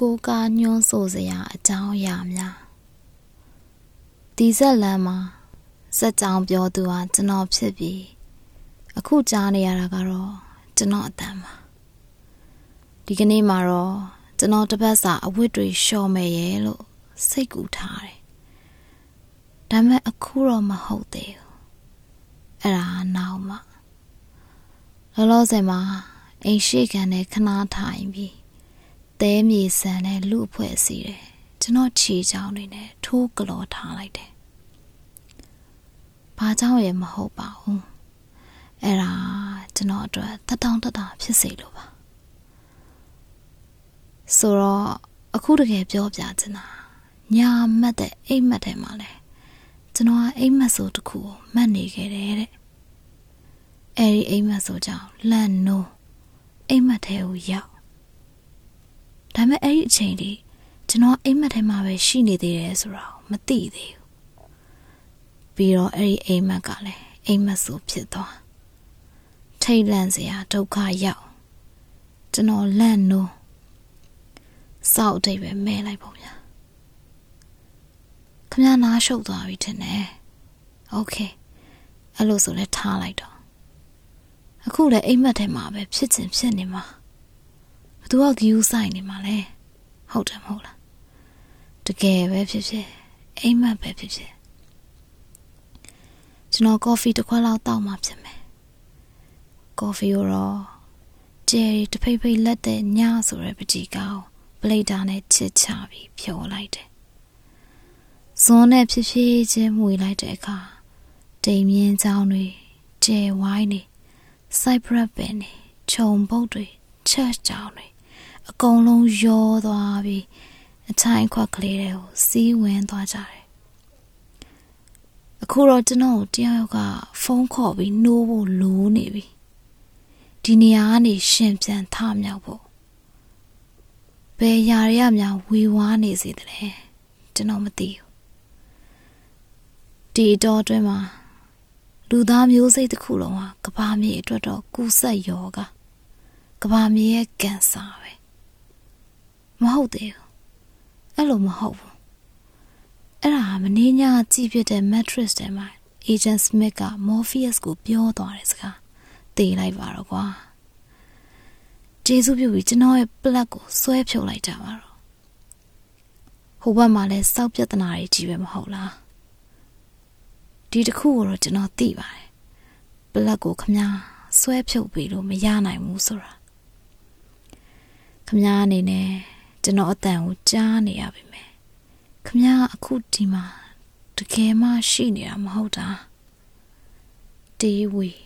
ကိုကားညွှန်းဆိုစရာအကြောင်းအရာများဒီဇက်လန်မှာစက်ကြောင်ပြောသူဟာကျွန်တော်ဖြစ်ပြီးအခုကြားနေရတာကတော့ကျွန်တော်အတန်ပါဒီကနေ့မှာတော့ကျွန်တော်တပတ်စာအဝတ်တွေလျှော်မယ်ရဲ့လို့စိတ်ကူထားတယ်ဒါပေမဲ့အခုတော့မဟုတ်သေးဘူးအဲ့ဒါနောက်မှလောလောဆယ်မှာအိမ်ရှိကန်နဲ့ခနာထိုင်ပြီး သဲမြေဆန်နဲ့လူအဖွဲ့စီတယ်ကျွန်တော်ခြေချောင်းတွေနဲ့ထိုးကလော်ထားလိုက်တယ်ဘာကြောင့်ရမဟုတ်ပါဘူးအဲ့ဒါကျွန်တော်အတွက်တတောင်းတတာဖြစ်စေလို့ပါဆိုတော့အခုတကယ်ပြောပြချင်တာညာမတ်တဲ့အိမ်မက်ထဲမှာလဲကျွန်တော်ကအိမ်မက်ဆိုတခုကိုမှတ်နေခဲ့တယ်တဲ့အဲ့ဒီအိမ်မက်ဆိုကြောင့်လန့်နိုးအိမ်မက်ထဲကိုရောက် ဒါပေမဲ့အဲ့ဒီအချိန်လေးကျွန်တော်အိမ်မက်ထဲမှာပဲရှိနေသေးတယ်ဆိုတော့မသိသေးဘူးပြီးတော့အဲ့ဒီအိမ်မက်ကလည်းအိမ်မက်ဆိုဖြစ်သွားထိတ်လန့်စရာဒုက္ခရောက်ကျွန်တော်လန့်နိုးစောက်အတိတ်ပဲမဲလိုက်ပုံဗျာခမနာရှုပ်သွားပြီထင်တယ်โอเคအဲ့လိုဆိုလဲထားလိုက်တော့အခုလည်းအိမ်မက်ထဲမှာပဲဖြစ်ချင်ဖြစ်နေမှာ ဘသူကဂယူးဆိုင်နေမှာလဲဟုတ်တယ်မဟုတ်လားတကယ်ပဲဖြစ်ဖြစ်အိမ်မက်ပဲဖြစ်ဖြစ်ကျွန်တော်ကော်ဖီတစ်ခွက်လောက်တောက်မှဖြစ်မယ်ကော်ဖီကိုတော့ဂျယ်ရီတဖိတ်ဖိတ်လက်တဲ့ညဆိုတဲ့ပကြီကောင်းပလိတ်တာနဲ့ချစ်ချပြီးဖြော်လိုက်တယ်ဇွန်နဲ့ဖြည်းဖြည်းချင်းမှွေလိုက်တဲ့အခါတိမ်မြင့်ချောင်းတွေကျဲဝိုင်းနေစိုက်ပရက်ပင်နေခြုံပုတ်တွေချက်ချောင်းတွေ အကုန်လုံးရောသွားပြီးအထိုင်ခွက်ကလေးတွေကိုစီးဝင်သွားကြတယ်အခုတော့ကျွန်တော်တယောက်ယောက်ကဖုန်းခေါ်ပြီးနှိုးဖို့လိုးနေပြီဒီနေရာကနေရှင်ပြန်ထမြောက်ဖို့ဘယ်ຢာရရများဝေဝါးနေစေတယ်ကျွန်တော်မသိဘူးဒီတော့အတွင်းမှာလူသားမျိုးစိတ်တစ်ခုလုံးဟာကဘာမြေအတွက်တော့ကူးဆက်ယောဂကဘာမြေရဲ့ကင်ဆာပဲ မဟုတ်သေးဘူးအဲ့လိုမဟုတ်ဘူးအဲ့ဒါမင်းညာကြည့်ပြတဲ့ mattress ထဲမှာ agent smith က morpheus ကိုပြောသွားတဲ့စကားသိလိုက်ပါတော့ကွာကျေးဇူးပြုပြီးကျွန်တော်ရဲ့ plug ကိုဆွဲဖြုတ်လိုက်ကြပါတော့ဟိုဘက်မှာလည်းစောက်ပြဿနာတွေကြီးပဲမဟုတ်လားဒီတစ်ခုကိုတော့ကျွန်တော်သိပါတယ်ပလက်ကိုခမားဆွဲဖြုတ်ပြီးလို့မရနိုင်ဘူးဆိုတာခမားအနေနဲ့ ကျွန်တော်အတန်ကိုကြားနေရပါမယ်ခမားအခုဒီမှာတကယ်မှရှိနေတာမဟုတ်တာတေးဝေး